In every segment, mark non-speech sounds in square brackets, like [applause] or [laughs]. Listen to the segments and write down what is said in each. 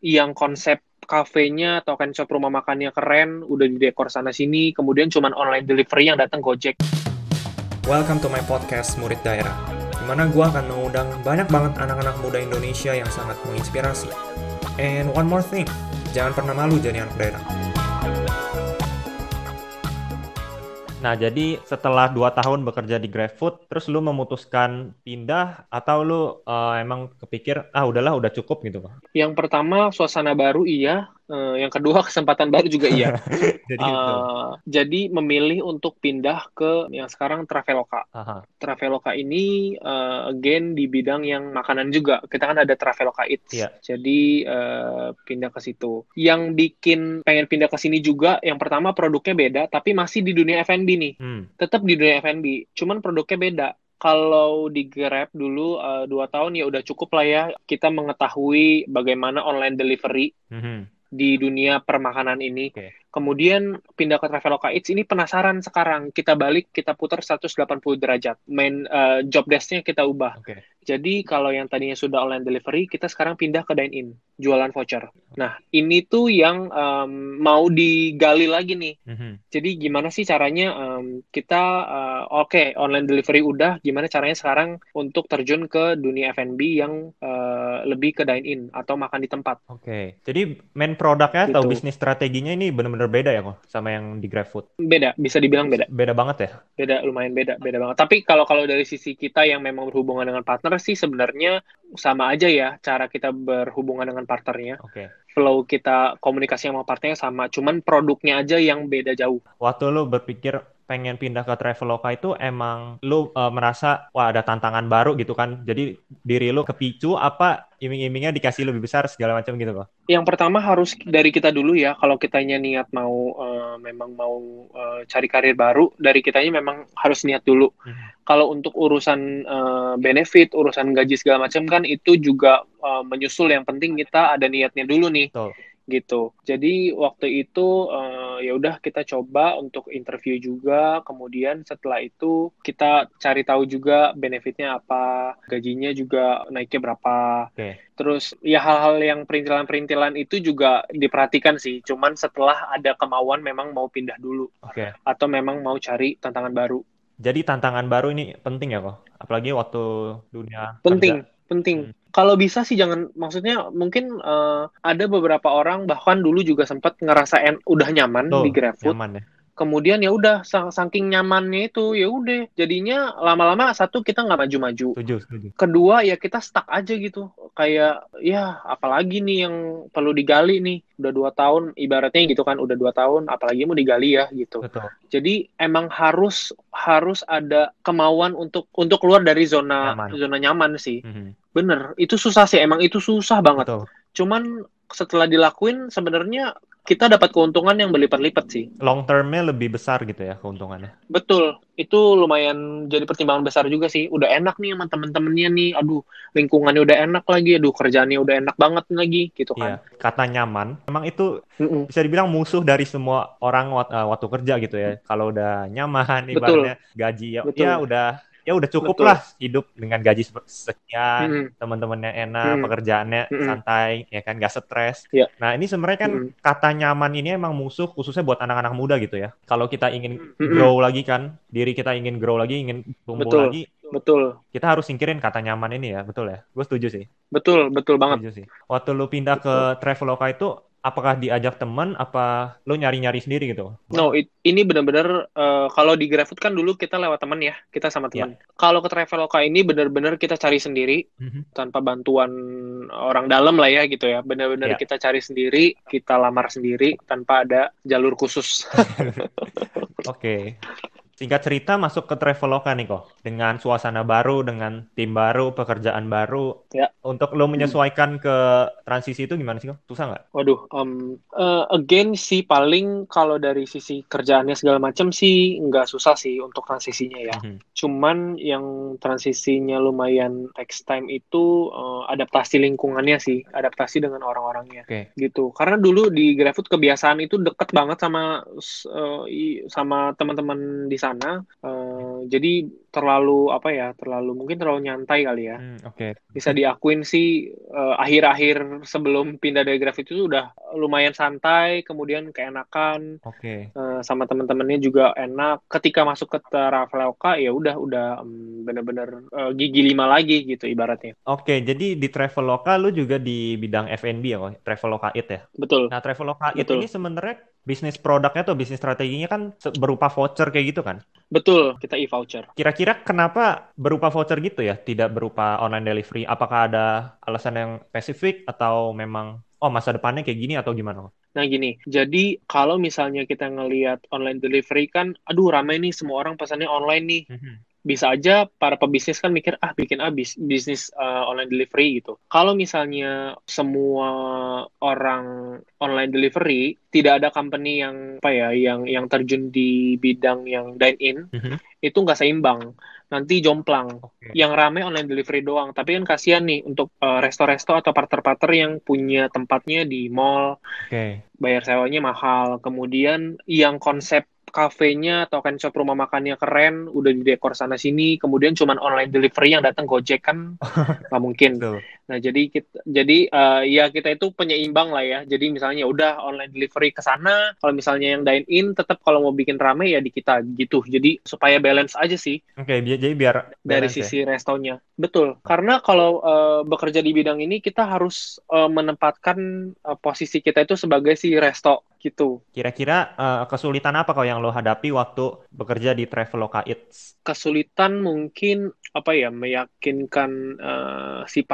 yang konsep kafenya atau kan shop rumah makannya keren, udah di dekor sana sini, kemudian cuman online delivery yang datang Gojek. Welcome to my podcast Murid Daerah, di mana gue akan mengundang banyak banget anak-anak muda Indonesia yang sangat menginspirasi. And one more thing, jangan pernah malu jadi anak daerah. Nah, jadi setelah 2 tahun bekerja di GrabFood, terus lu memutuskan pindah atau lu uh, emang kepikir, ah udahlah udah cukup gitu? Yang pertama, suasana baru iya. Uh, yang kedua, [laughs] kesempatan baru juga iya. [laughs] jadi, uh, jadi memilih untuk pindah ke yang sekarang Traveloka. Aha. Traveloka ini uh, again di bidang yang makanan juga. Kita kan ada Traveloka Eats. Yeah. Jadi uh, pindah ke situ. Yang bikin pengen pindah ke sini juga, yang pertama produknya beda, tapi masih di dunia F&B nih. Hmm. Tetap di dunia F&B, cuman produknya beda. Kalau di Grab dulu uh, dua tahun ya udah cukup lah ya kita mengetahui bagaimana online delivery -hmm. Di dunia permakanan ini. Okay. Kemudian pindah ke Traveloka Eats ini penasaran sekarang kita balik kita putar 180 derajat. Main uh, job desknya kita ubah. Okay. Jadi kalau yang tadinya sudah online delivery kita sekarang pindah ke dine in jualan voucher. Nah, ini tuh yang um, mau digali lagi nih. Mm-hmm. Jadi gimana sih caranya um, kita uh, oke okay, online delivery udah, gimana caranya sekarang untuk terjun ke dunia F&B yang uh, lebih ke dine in atau makan di tempat. Oke. Okay. Jadi main produknya gitu. atau bisnis strateginya ini benar-benar beda ya kok sama yang di GrabFood? Beda, bisa dibilang beda. Beda banget ya? Beda, lumayan beda, beda banget. Tapi kalau kalau dari sisi kita yang memang berhubungan dengan partner sih sebenarnya sama aja ya cara kita berhubungan dengan partnernya. Oke. Okay. Flow kita komunikasi sama partnernya sama, cuman produknya aja yang beda jauh. Waktu lu berpikir pengen pindah ke Traveloka itu emang lu uh, merasa wah ada tantangan baru gitu kan. Jadi diri lu kepicu apa iming-imingnya dikasih lebih besar segala macam gitu kok. Yang pertama harus dari kita dulu ya kalau kitanya niat mau uh, memang mau uh, cari karir baru dari kitanya memang harus niat dulu. Hmm. Kalau untuk urusan uh, benefit, urusan gaji segala macam kan itu juga uh, menyusul yang penting kita ada niatnya dulu nih. Betul gitu. Jadi waktu itu uh, ya udah kita coba untuk interview juga, kemudian setelah itu kita cari tahu juga benefitnya apa, gajinya juga naiknya berapa. Okay. Terus ya hal-hal yang perintilan-perintilan itu juga diperhatikan sih. Cuman setelah ada kemauan memang mau pindah dulu, okay. atau memang mau cari tantangan baru. Jadi tantangan baru ini penting ya kok, apalagi waktu dunia penting. Kerja penting. Hmm. Kalau bisa sih jangan maksudnya mungkin uh, ada beberapa orang bahkan dulu juga sempat ngerasain udah nyaman oh, di GrabFood. Nyaman ya kemudian ya udah saking nyamannya itu ya udah jadinya lama-lama satu kita nggak maju-maju kedua ya kita stuck aja gitu kayak ya apalagi nih yang perlu digali nih udah dua tahun ibaratnya gitu kan udah dua tahun apalagi mau digali ya gitu Betul. jadi emang harus harus ada kemauan untuk untuk keluar dari zona nyaman. zona nyaman sih mm -hmm. Bener itu susah sih emang itu susah banget Betul. cuman setelah dilakuin sebenarnya kita dapat keuntungan yang berlipat-lipat sih. Long termnya lebih besar gitu ya keuntungannya. Betul, itu lumayan jadi pertimbangan besar juga sih. Udah enak nih sama temen-temennya nih, aduh lingkungannya udah enak lagi, aduh kerjaannya udah enak banget lagi gitu kan. Iya. Kata nyaman, emang itu mm -mm. bisa dibilang musuh dari semua orang eh, waktu kerja gitu ya. Kalau udah nyaman, ibaratnya Betul. gaji ya, Betul. ya udah ya udah cukup Betul. lah hidup dengan gaji sekian, hmm. teman-temannya enak, hmm. pekerjaannya hmm. santai, ya kan gak stres. Yeah. Nah ini sebenarnya kan hmm. kata nyaman ini emang musuh khususnya buat anak-anak muda gitu ya. Kalau kita ingin hmm. grow lagi kan, diri kita ingin grow lagi, ingin tumbuh betul. lagi, Betul. Kita harus singkirin kata nyaman ini ya, betul ya? Gue setuju sih. Betul, betul banget. Setuju sih. Waktu lu pindah betul. ke Traveloka itu apakah diajak teman apa lo nyari-nyari sendiri gitu? No, it, ini benar-benar uh, kalau di GrabFood kan dulu kita lewat teman ya, kita sama teman. Yeah. Kalau ke Traveloka ini benar-benar kita cari sendiri mm-hmm. tanpa bantuan orang dalam lah ya gitu ya. Benar-benar yeah. kita cari sendiri, kita lamar sendiri tanpa ada jalur khusus. [laughs] Oke. okay. [laughs] Singkat cerita masuk ke Traveloka nih kok dengan suasana baru, dengan tim baru, pekerjaan baru. Ya. Untuk lo menyesuaikan ke transisi itu gimana sih kok? Susah nggak? Waduh, um, uh, again sih paling kalau dari sisi kerjaannya segala macam sih nggak susah sih untuk transisinya ya. Mm -hmm. Cuman yang transisinya lumayan text time itu uh, adaptasi lingkungannya sih, adaptasi dengan orang-orangnya. Okay. Gitu. Karena dulu di GrabFood kebiasaan itu deket banget sama uh, sama teman-teman di sana sana uh, Uh, jadi terlalu apa ya terlalu mungkin terlalu nyantai kali ya. Hmm, oke. Okay. bisa diakuin sih uh, akhir-akhir sebelum pindah dari graf itu udah lumayan santai kemudian keenakan oke. okay. uh, sama teman-temannya juga enak. Ketika masuk ke Traveloka ya udah udah um, bener-bener uh, gigi lima lagi gitu ibaratnya. Oke okay, jadi di Traveloka lu juga di bidang F&B ya Traveloka It ya? Betul. Nah Traveloka It ini sebenarnya bisnis produknya atau bisnis strateginya kan berupa voucher kayak gitu kan? Betul, kita e-voucher. Kira-kira kenapa berupa voucher gitu ya, tidak berupa online delivery? Apakah ada alasan yang spesifik atau memang oh masa depannya kayak gini atau gimana? Nah gini, jadi kalau misalnya kita ngelihat online delivery kan, aduh ramai nih semua orang pesannya online nih. Mm -hmm bisa aja para pebisnis kan mikir ah bikin ah bis, bisnis uh, online delivery gitu. Kalau misalnya semua orang online delivery tidak ada company yang apa ya yang yang terjun di bidang yang dine in mm -hmm. itu nggak seimbang nanti jomplang okay. yang rame online delivery doang tapi kan kasihan nih untuk uh, resto-resto atau partner-partner yang punya tempatnya di mall okay. bayar sewanya mahal kemudian yang konsep kafenya atau kan shop rumah makannya keren, udah di dekor sana sini, kemudian cuman online delivery yang datang Gojek kan [laughs] nggak mungkin. Nah jadi kita, jadi uh, ya kita itu penyeimbang lah ya. Jadi misalnya udah online delivery ke sana, kalau misalnya yang dine in tetap kalau mau bikin rame ya di kita gitu. Jadi supaya balance aja sih. Oke, okay, jadi biar dari ya? sisi ya? restonya. Betul. Karena kalau uh, bekerja di bidang ini kita harus uh, menempatkan uh, posisi kita itu sebagai si resto gitu. Kira-kira uh, kesulitan apa kau yang lo hadapi waktu bekerja di Traveloka Eats? Kesulitan mungkin apa ya meyakinkan uh, si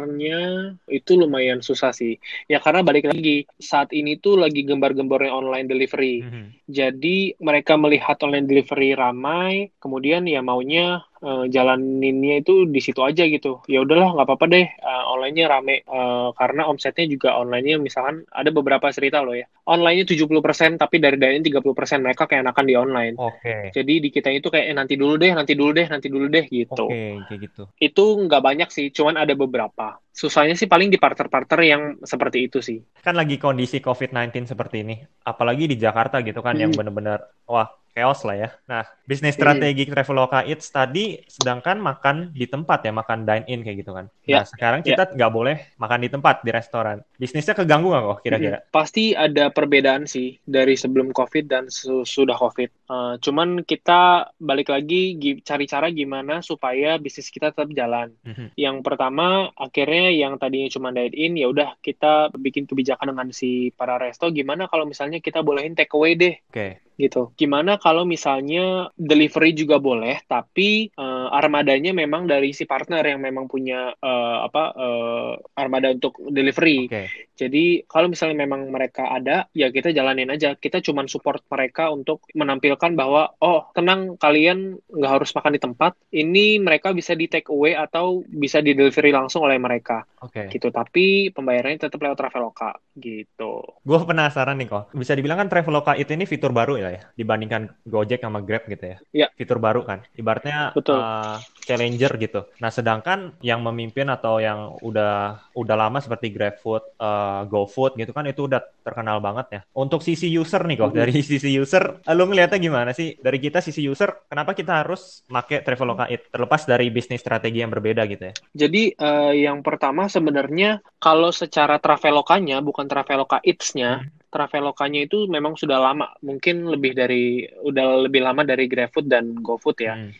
partnernya itu lumayan susah sih. Ya karena balik lagi saat ini tuh lagi gembar-gembornya online delivery. Mm -hmm. Jadi mereka melihat online delivery ramai, kemudian ya maunya uh, jalaninnya itu di situ aja gitu. Ya udahlah nggak apa-apa deh uh, onlinenya rame uh, karena omsetnya juga onlinenya misalkan ada beberapa cerita loh ya. Onlinenya 70% tapi dari dine 30% mereka kayak enakan di online. Oke. Okay. Jadi di kita itu kayak eh, nanti dulu deh, nanti dulu deh, nanti dulu deh gitu. Oke, okay, kayak gitu. Itu nggak banyak sih, cuman ada beberapa. Susahnya sih paling di partner-partner yang seperti itu sih. Kan lagi kondisi COVID-19 seperti ini, apalagi di Jakarta gitu kan hmm. yang bener-bener wah chaos lah ya. Nah, bisnis iya. strategi hmm. Traveloka Eats tadi sedangkan makan di tempat ya, makan dine in kayak gitu kan. Ya. Nah, sekarang kita ya. nggak boleh makan di tempat di restoran. Bisnisnya keganggu nggak kok kira-kira? Hmm. Pasti ada perbedaan sih dari sebelum COVID dan sudah COVID. Uh, cuman kita balik lagi cari cara gimana supaya bisnis kita tetap jalan. Hmm. Yang pertama akhirnya yang tadinya cuma dine in ya udah kita bikin kebijakan dengan si para resto gimana kalau misalnya kita bolehin take away deh. Oke. Okay gitu. Gimana kalau misalnya delivery juga boleh, tapi uh, armadanya memang dari si partner yang memang punya uh, apa uh, armada untuk delivery. Okay. Jadi kalau misalnya memang mereka ada, ya kita jalanin aja. Kita cuman support mereka untuk menampilkan bahwa oh tenang kalian nggak harus makan di tempat. Ini mereka bisa di take away atau bisa di delivery langsung oleh mereka. Oke. Okay. Gitu. Tapi pembayarannya tetap lewat Traveloka gitu. Gue penasaran nih kok. Bisa dibilang kan Traveloka itu ini fitur baru ya ya dibandingkan Gojek sama Grab gitu ya. Iya. Fitur baru kan. Ibaratnya Betul. Uh, challenger gitu. Nah, sedangkan yang memimpin atau yang udah udah lama seperti GrabFood, uh, GoFood gitu kan itu udah terkenal banget ya. Untuk sisi user nih kok, mm -hmm. dari sisi user, lo ngeliatnya gimana sih? Dari kita sisi user, kenapa kita harus make Traveloka It? Terlepas dari bisnis strategi yang berbeda gitu ya. Jadi uh, yang pertama sebenarnya kalau secara Travelokanya bukan Traveloka Eats-nya, hmm. Travelokanya itu memang sudah lama, mungkin lebih dari udah lebih lama dari GrabFood dan GoFood ya. Hmm.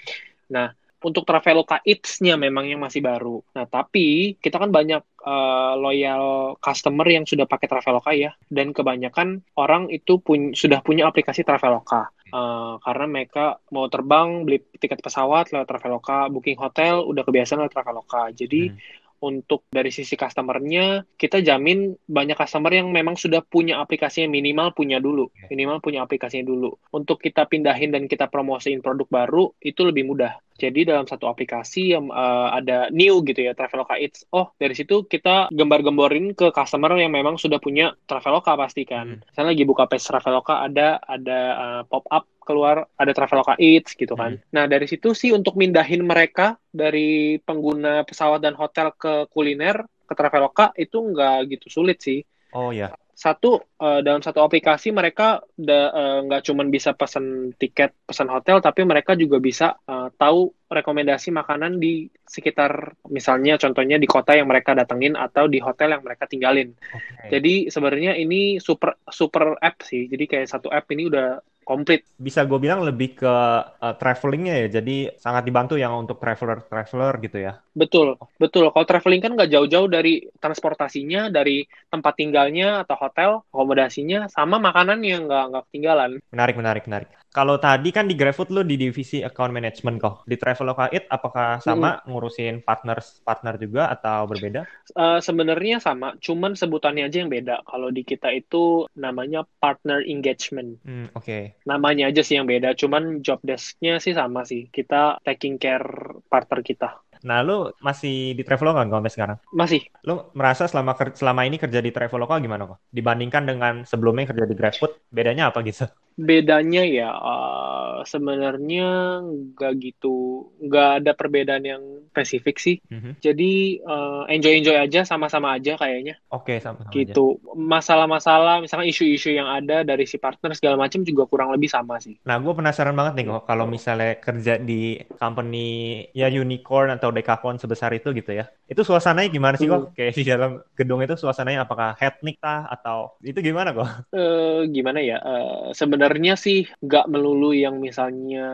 Nah, untuk Traveloka Eats-nya memang yang masih baru. Nah, tapi kita kan banyak uh, loyal customer yang sudah pakai Traveloka ya, dan kebanyakan orang itu pun sudah punya aplikasi Traveloka. Uh, karena mereka mau terbang beli tiket pesawat lewat Traveloka, booking hotel udah kebiasaan lewat Traveloka. Jadi hmm untuk dari sisi customernya kita jamin banyak customer yang memang sudah punya aplikasinya minimal punya dulu minimal punya aplikasinya dulu untuk kita pindahin dan kita promosiin produk baru itu lebih mudah jadi dalam satu aplikasi yang uh, ada new gitu ya Traveloka Eats. Oh, dari situ kita gembar-gemborin ke customer yang memang sudah punya Traveloka pasti kan. Hmm. Misalnya lagi buka page Traveloka ada ada uh, pop up keluar ada Traveloka Eats gitu kan. Hmm. Nah, dari situ sih untuk mindahin mereka dari pengguna pesawat dan hotel ke kuliner ke Traveloka itu nggak gitu sulit sih. Oh ya Satu uh, dalam satu aplikasi mereka nggak uh, cuma bisa pesan tiket, pesan hotel, tapi mereka juga bisa uh, tahu rekomendasi makanan di sekitar misalnya contohnya di kota yang mereka datengin atau di hotel yang mereka tinggalin. Okay. Jadi sebenarnya ini super super app sih. Jadi kayak satu app ini udah komplit. Bisa gue bilang lebih ke uh, travelingnya ya, jadi sangat dibantu yang untuk traveler-traveler gitu ya. Betul, betul. Kalau traveling kan nggak jauh-jauh dari transportasinya, dari tempat tinggalnya atau hotel, akomodasinya, sama makanan yang nggak nggak ketinggalan. Menarik, menarik, menarik. Kalau tadi kan di GrabFood lu di divisi account management kok. Di Traveloka It apakah sama hmm. ngurusin partners partner juga atau berbeda? Uh, Sebenarnya sama, cuman sebutannya aja yang beda. Kalau di kita itu namanya partner engagement. Hmm, Oke. Okay. Namanya aja sih yang beda, cuman job desk-nya sih sama sih. Kita taking care partner kita. Nah, lu masih di Traveloka nggak sampai sekarang? Masih. Lu merasa selama selama ini kerja di Traveloka gimana kok? Dibandingkan dengan sebelumnya kerja di GrabFood, bedanya apa gitu? Bedanya ya uh, sebenarnya nggak gitu nggak ada perbedaan yang spesifik sih. Mm-hmm. jadi uh, enjoy enjoy aja sama-sama aja kayaknya. Oke okay, sama-sama gitu. Masalah-masalah misalnya isu-isu yang ada dari si partner segala macam juga kurang lebih sama sih. Nah gue penasaran banget nih kok kalau misalnya kerja di company ya unicorn atau dekakorn sebesar itu gitu ya. Itu suasananya gimana sih kok? Hmm. kayak di dalam gedung itu suasananya apakah hetnik tah atau itu gimana kok? Uh, gimana ya? Uh, sebenarnya sih nggak melulu yang misalnya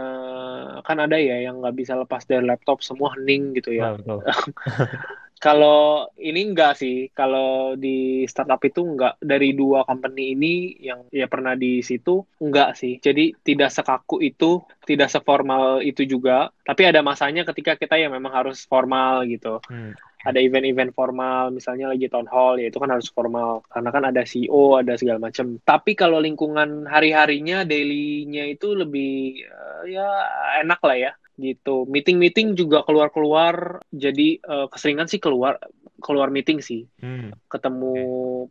kan ada ya yang nggak bisa lepas dari laptop semua hening gitu ya. Oh, [laughs] kalau ini enggak sih, kalau di startup itu enggak dari dua company ini yang ya pernah di situ enggak sih. Jadi tidak sekaku itu, tidak seformal itu juga. Tapi ada masanya ketika kita yang memang harus formal gitu. Hmm ada event-event formal misalnya lagi town hall ya itu kan harus formal karena kan ada CEO ada segala macam tapi kalau lingkungan hari-harinya dailynya itu lebih uh, ya enak lah ya gitu meeting-meeting juga keluar-keluar jadi uh, keseringan sih keluar keluar meeting sih hmm. ketemu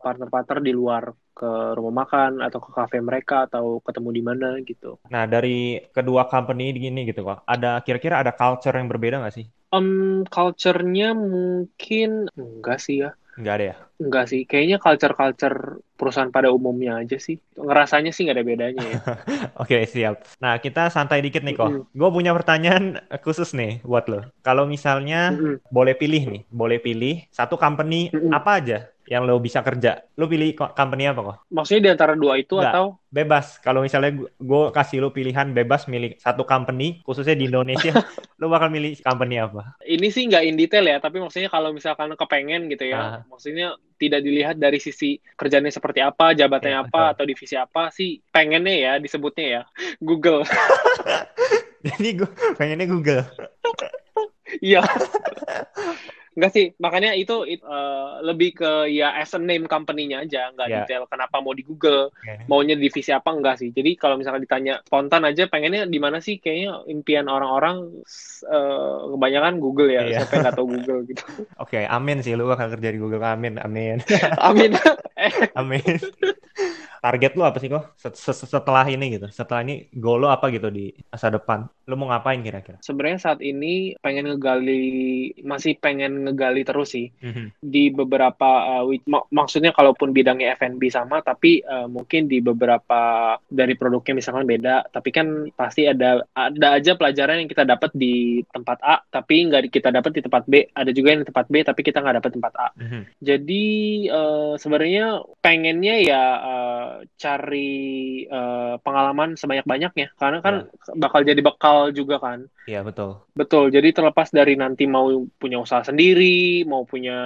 partner-partner di luar ke rumah makan atau ke kafe mereka atau ketemu di mana gitu. Nah dari kedua company gini gitu kok, ada kira-kira ada culture yang berbeda nggak sih? Um, culture-nya mungkin enggak sih ya. Enggak ada ya? Enggak sih. Kayaknya culture-culture perusahaan pada umumnya aja sih. Ngerasanya sih nggak ada bedanya ya. [laughs] Oke, okay, siap. Nah, kita santai dikit nih kok. Mm -hmm. Gue punya pertanyaan khusus nih buat lo. Kalau misalnya mm -hmm. boleh pilih nih, boleh pilih satu company mm -hmm. apa aja yang lo bisa kerja, lo pilih company apa kok? Maksudnya di antara dua itu Nggak, atau? Bebas. Kalau misalnya gue kasih lo pilihan bebas milih satu company, khususnya di Indonesia, [laughs] lo bakal milih company apa? Ini sih nggak in detail ya, tapi maksudnya kalau misalkan kepengen gitu ya, ah. maksudnya tidak dilihat dari sisi kerjanya seperti apa, jabatannya ya, apa, betul. atau divisi apa sih, pengennya ya disebutnya ya, [laughs] Google. [laughs] Jadi gue pengennya Google. Iya. Enggak sih, makanya itu it, uh, lebih ke ya as a name company-nya aja, enggak yeah. detail kenapa mau di Google, okay. maunya divisi apa enggak sih. Jadi kalau misalnya ditanya spontan aja pengennya di mana sih kayaknya impian orang-orang uh, kebanyakan Google ya, yeah. siapa yang nggak tahu Google gitu. [laughs] Oke, okay, amin sih lu akan kerja di Google, amin, amin. [laughs] amin. [laughs] amin target lu apa sih kok setelah ini gitu setelah ini goal lo apa gitu di masa depan lu mau ngapain kira-kira sebenarnya saat ini pengen ngegali masih pengen ngegali terus sih mm-hmm. di beberapa uh, mak maksudnya kalaupun bidangnya F&B sama tapi uh, mungkin di beberapa dari produknya misalkan beda tapi kan pasti ada ada aja pelajaran yang kita dapat di tempat A tapi nggak kita dapat di tempat B ada juga yang di tempat B tapi kita nggak dapat tempat A mm-hmm. jadi uh, sebenarnya pengennya ya uh, cari uh, pengalaman sebanyak-banyaknya karena kan ya. bakal jadi bekal juga kan. Iya, betul. Betul. Jadi terlepas dari nanti mau punya usaha sendiri, mau punya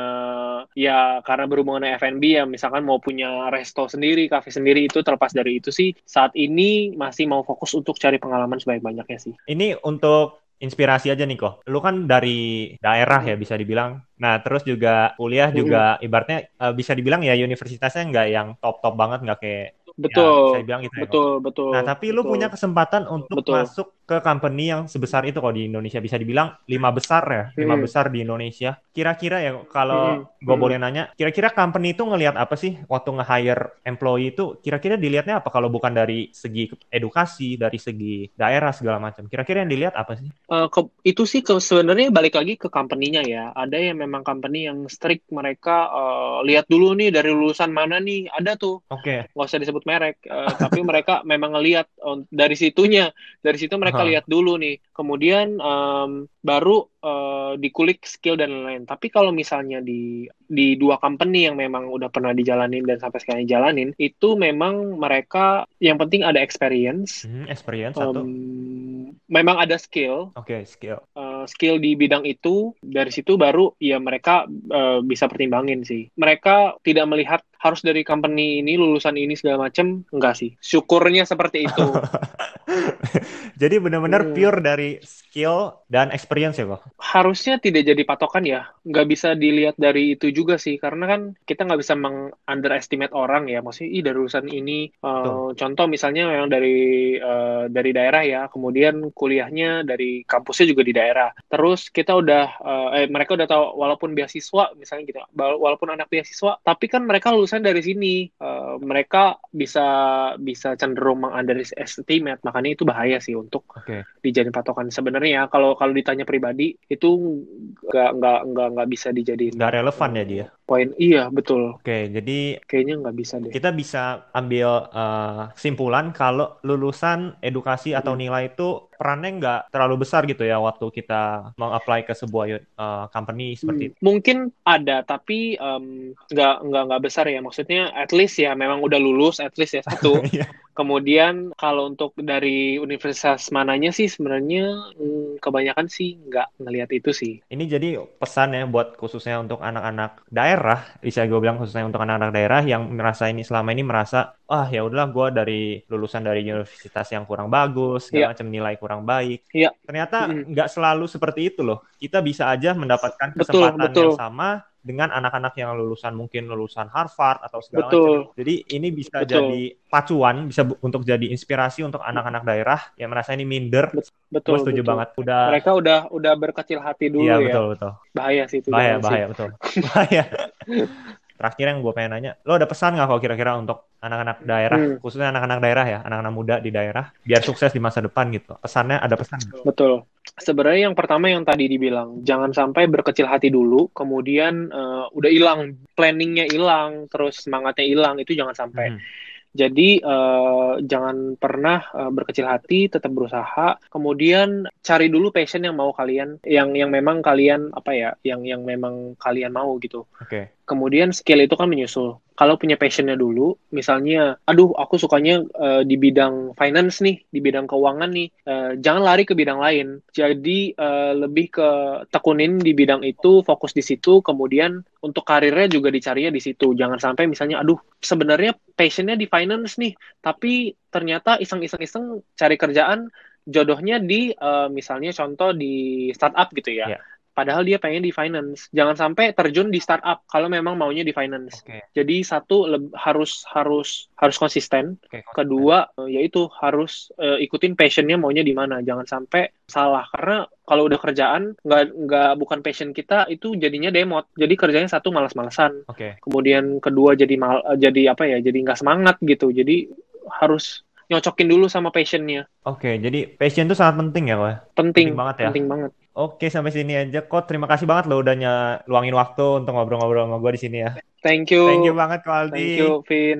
ya karena berhubungan dengan F&B ya misalkan mau punya resto sendiri, kafe sendiri itu terlepas dari itu sih saat ini masih mau fokus untuk cari pengalaman sebanyak-banyaknya sih. Ini untuk inspirasi aja nih kok. Lu kan dari daerah ya bisa dibilang. Nah terus juga kuliah juga ibaratnya uh, bisa dibilang ya universitasnya nggak yang top-top banget nggak kayak betul ya, saya bilang gitu betul ya, betul nah tapi betul. lu punya kesempatan untuk betul. masuk ke company yang sebesar itu kalau di Indonesia bisa dibilang lima besar ya, lima hmm. besar di Indonesia. Kira-kira ya kalau hmm. gue hmm. boleh nanya, kira-kira company itu ngelihat apa sih waktu nge-hire employee itu? Kira-kira dilihatnya apa kalau bukan dari segi edukasi, dari segi daerah segala macam? Kira-kira yang dilihat apa sih? Uh, ke, itu sih ke, sebenarnya balik lagi ke company-nya ya. Ada yang memang company yang strict mereka uh, lihat dulu nih dari lulusan mana nih. Ada tuh. Oke. Okay. Gak usah disebut merek, uh, tapi [laughs] mereka memang ngelihat uh, dari situnya. Dari situ mereka lihat dulu nih. Kemudian um, baru uh, dikulik skill dan lain-lain. Tapi kalau misalnya di di dua company yang memang udah pernah dijalanin dan sampai sekarang dijalanin, itu memang mereka yang penting ada experience. Hmm, experience um, satu. Memang ada skill. Oke, okay, skill. Uh, skill di bidang itu dari situ baru ya mereka uh, bisa pertimbangin sih. Mereka tidak melihat harus dari company ini lulusan ini segala macam enggak sih syukurnya seperti itu [laughs] jadi benar-benar hmm. pure dari skill dan experience ya kok harusnya tidak jadi patokan ya. Nggak bisa dilihat dari itu juga sih. Karena kan kita nggak bisa meng underestimate orang ya. Maksudnya ih dari lulusan ini uh, contoh misalnya yang dari uh, dari daerah ya. Kemudian kuliahnya dari kampusnya juga di daerah. Terus kita udah uh, eh mereka udah tahu walaupun beasiswa misalnya gitu walaupun anak beasiswa tapi kan mereka lulus lulusan dari sini. Uh, mereka bisa bisa cenderung mengunderestimate. Makanya itu bahaya sih untuk okay. dijadiin patokan. Sebenarnya kalau kalau ditanya pribadi itu nggak nggak nggak nggak bisa dijadiin nggak relevan ya dia poin. Iya betul. Oke jadi kayaknya nggak bisa deh. kita bisa ambil uh, kesimpulan kalau lulusan edukasi atau hmm. nilai itu perannya nggak terlalu besar gitu ya waktu kita mengapply ke sebuah uh, company seperti hmm. itu. Mungkin ada tapi um, nggak nggak nggak besar ya maksudnya at least ya memang udah lulus at least ya satu. [laughs] Iya. Kemudian kalau untuk dari universitas mananya sih sebenarnya hmm, kebanyakan sih nggak ngelihat itu sih. Ini jadi pesan ya buat khususnya untuk anak-anak daerah, bisa gue bilang khususnya untuk anak-anak daerah yang merasa ini selama ini merasa ah ya udahlah gue dari lulusan dari universitas yang kurang bagus, segala yeah. macam nilai kurang baik. Yeah. Ternyata nggak mm. selalu seperti itu loh. Kita bisa aja mendapatkan kesempatan betul, betul. yang sama dengan anak-anak yang lulusan mungkin lulusan Harvard atau segala Betul. macam. Jadi ini bisa Betul. jadi pacuan, bisa untuk jadi inspirasi untuk anak-anak daerah yang merasa ini minder. Betul. Gue setuju betul. banget. Udah mereka udah udah berkecil hati dulu iya, ya. betul betul. Bahaya sih itu. Bahaya bahaya sih. betul. [laughs] bahaya. [laughs] Terakhir yang gue pengen nanya, lo ada pesan nggak kalau kira-kira untuk anak-anak daerah, hmm. khususnya anak-anak daerah ya, anak-anak muda di daerah, biar sukses di masa depan gitu. Pesannya ada pesan? Betul sebenarnya yang pertama yang tadi dibilang jangan sampai berkecil hati dulu kemudian uh, udah hilang planningnya hilang terus semangatnya hilang itu jangan sampai hmm. Jadi uh, jangan pernah uh, berkecil hati, tetap berusaha. Kemudian cari dulu passion yang mau kalian, yang yang memang kalian apa ya, yang yang memang kalian mau gitu. Oke. Okay. Kemudian skill itu kan menyusul. Kalau punya passionnya dulu, misalnya, aduh aku sukanya uh, di bidang finance nih, di bidang keuangan nih, uh, jangan lari ke bidang lain. Jadi uh, lebih ke tekunin di bidang itu, fokus di situ. Kemudian untuk karirnya juga dicarinya di situ. Jangan sampai misalnya, aduh sebenarnya passionnya di finance nih, tapi ternyata iseng-iseng-iseng cari kerjaan jodohnya di uh, misalnya contoh di startup gitu ya. Yeah padahal dia pengen di finance. Jangan sampai terjun di startup kalau memang maunya di finance. Okay. Jadi satu harus harus harus konsisten. Okay, konsisten. Kedua eh, yaitu harus uh, ikutin passionnya maunya di mana. Jangan sampai salah karena kalau udah kerjaan nggak nggak bukan passion kita itu jadinya demot. Jadi kerjanya satu malas-malasan. Okay. Kemudian kedua jadi mal jadi apa ya? Jadi nggak semangat gitu. Jadi harus nyocokin dulu sama passionnya. Oke, okay, jadi passion itu sangat penting ya, Pak? Penting, penting banget ya. Penting banget. Oke, sampai sini aja. Kok terima kasih banget lo udah luangin waktu untuk ngobrol-ngobrol sama gue di sini ya. Thank you. Thank you banget, Kok Aldi. Thank you, Vin.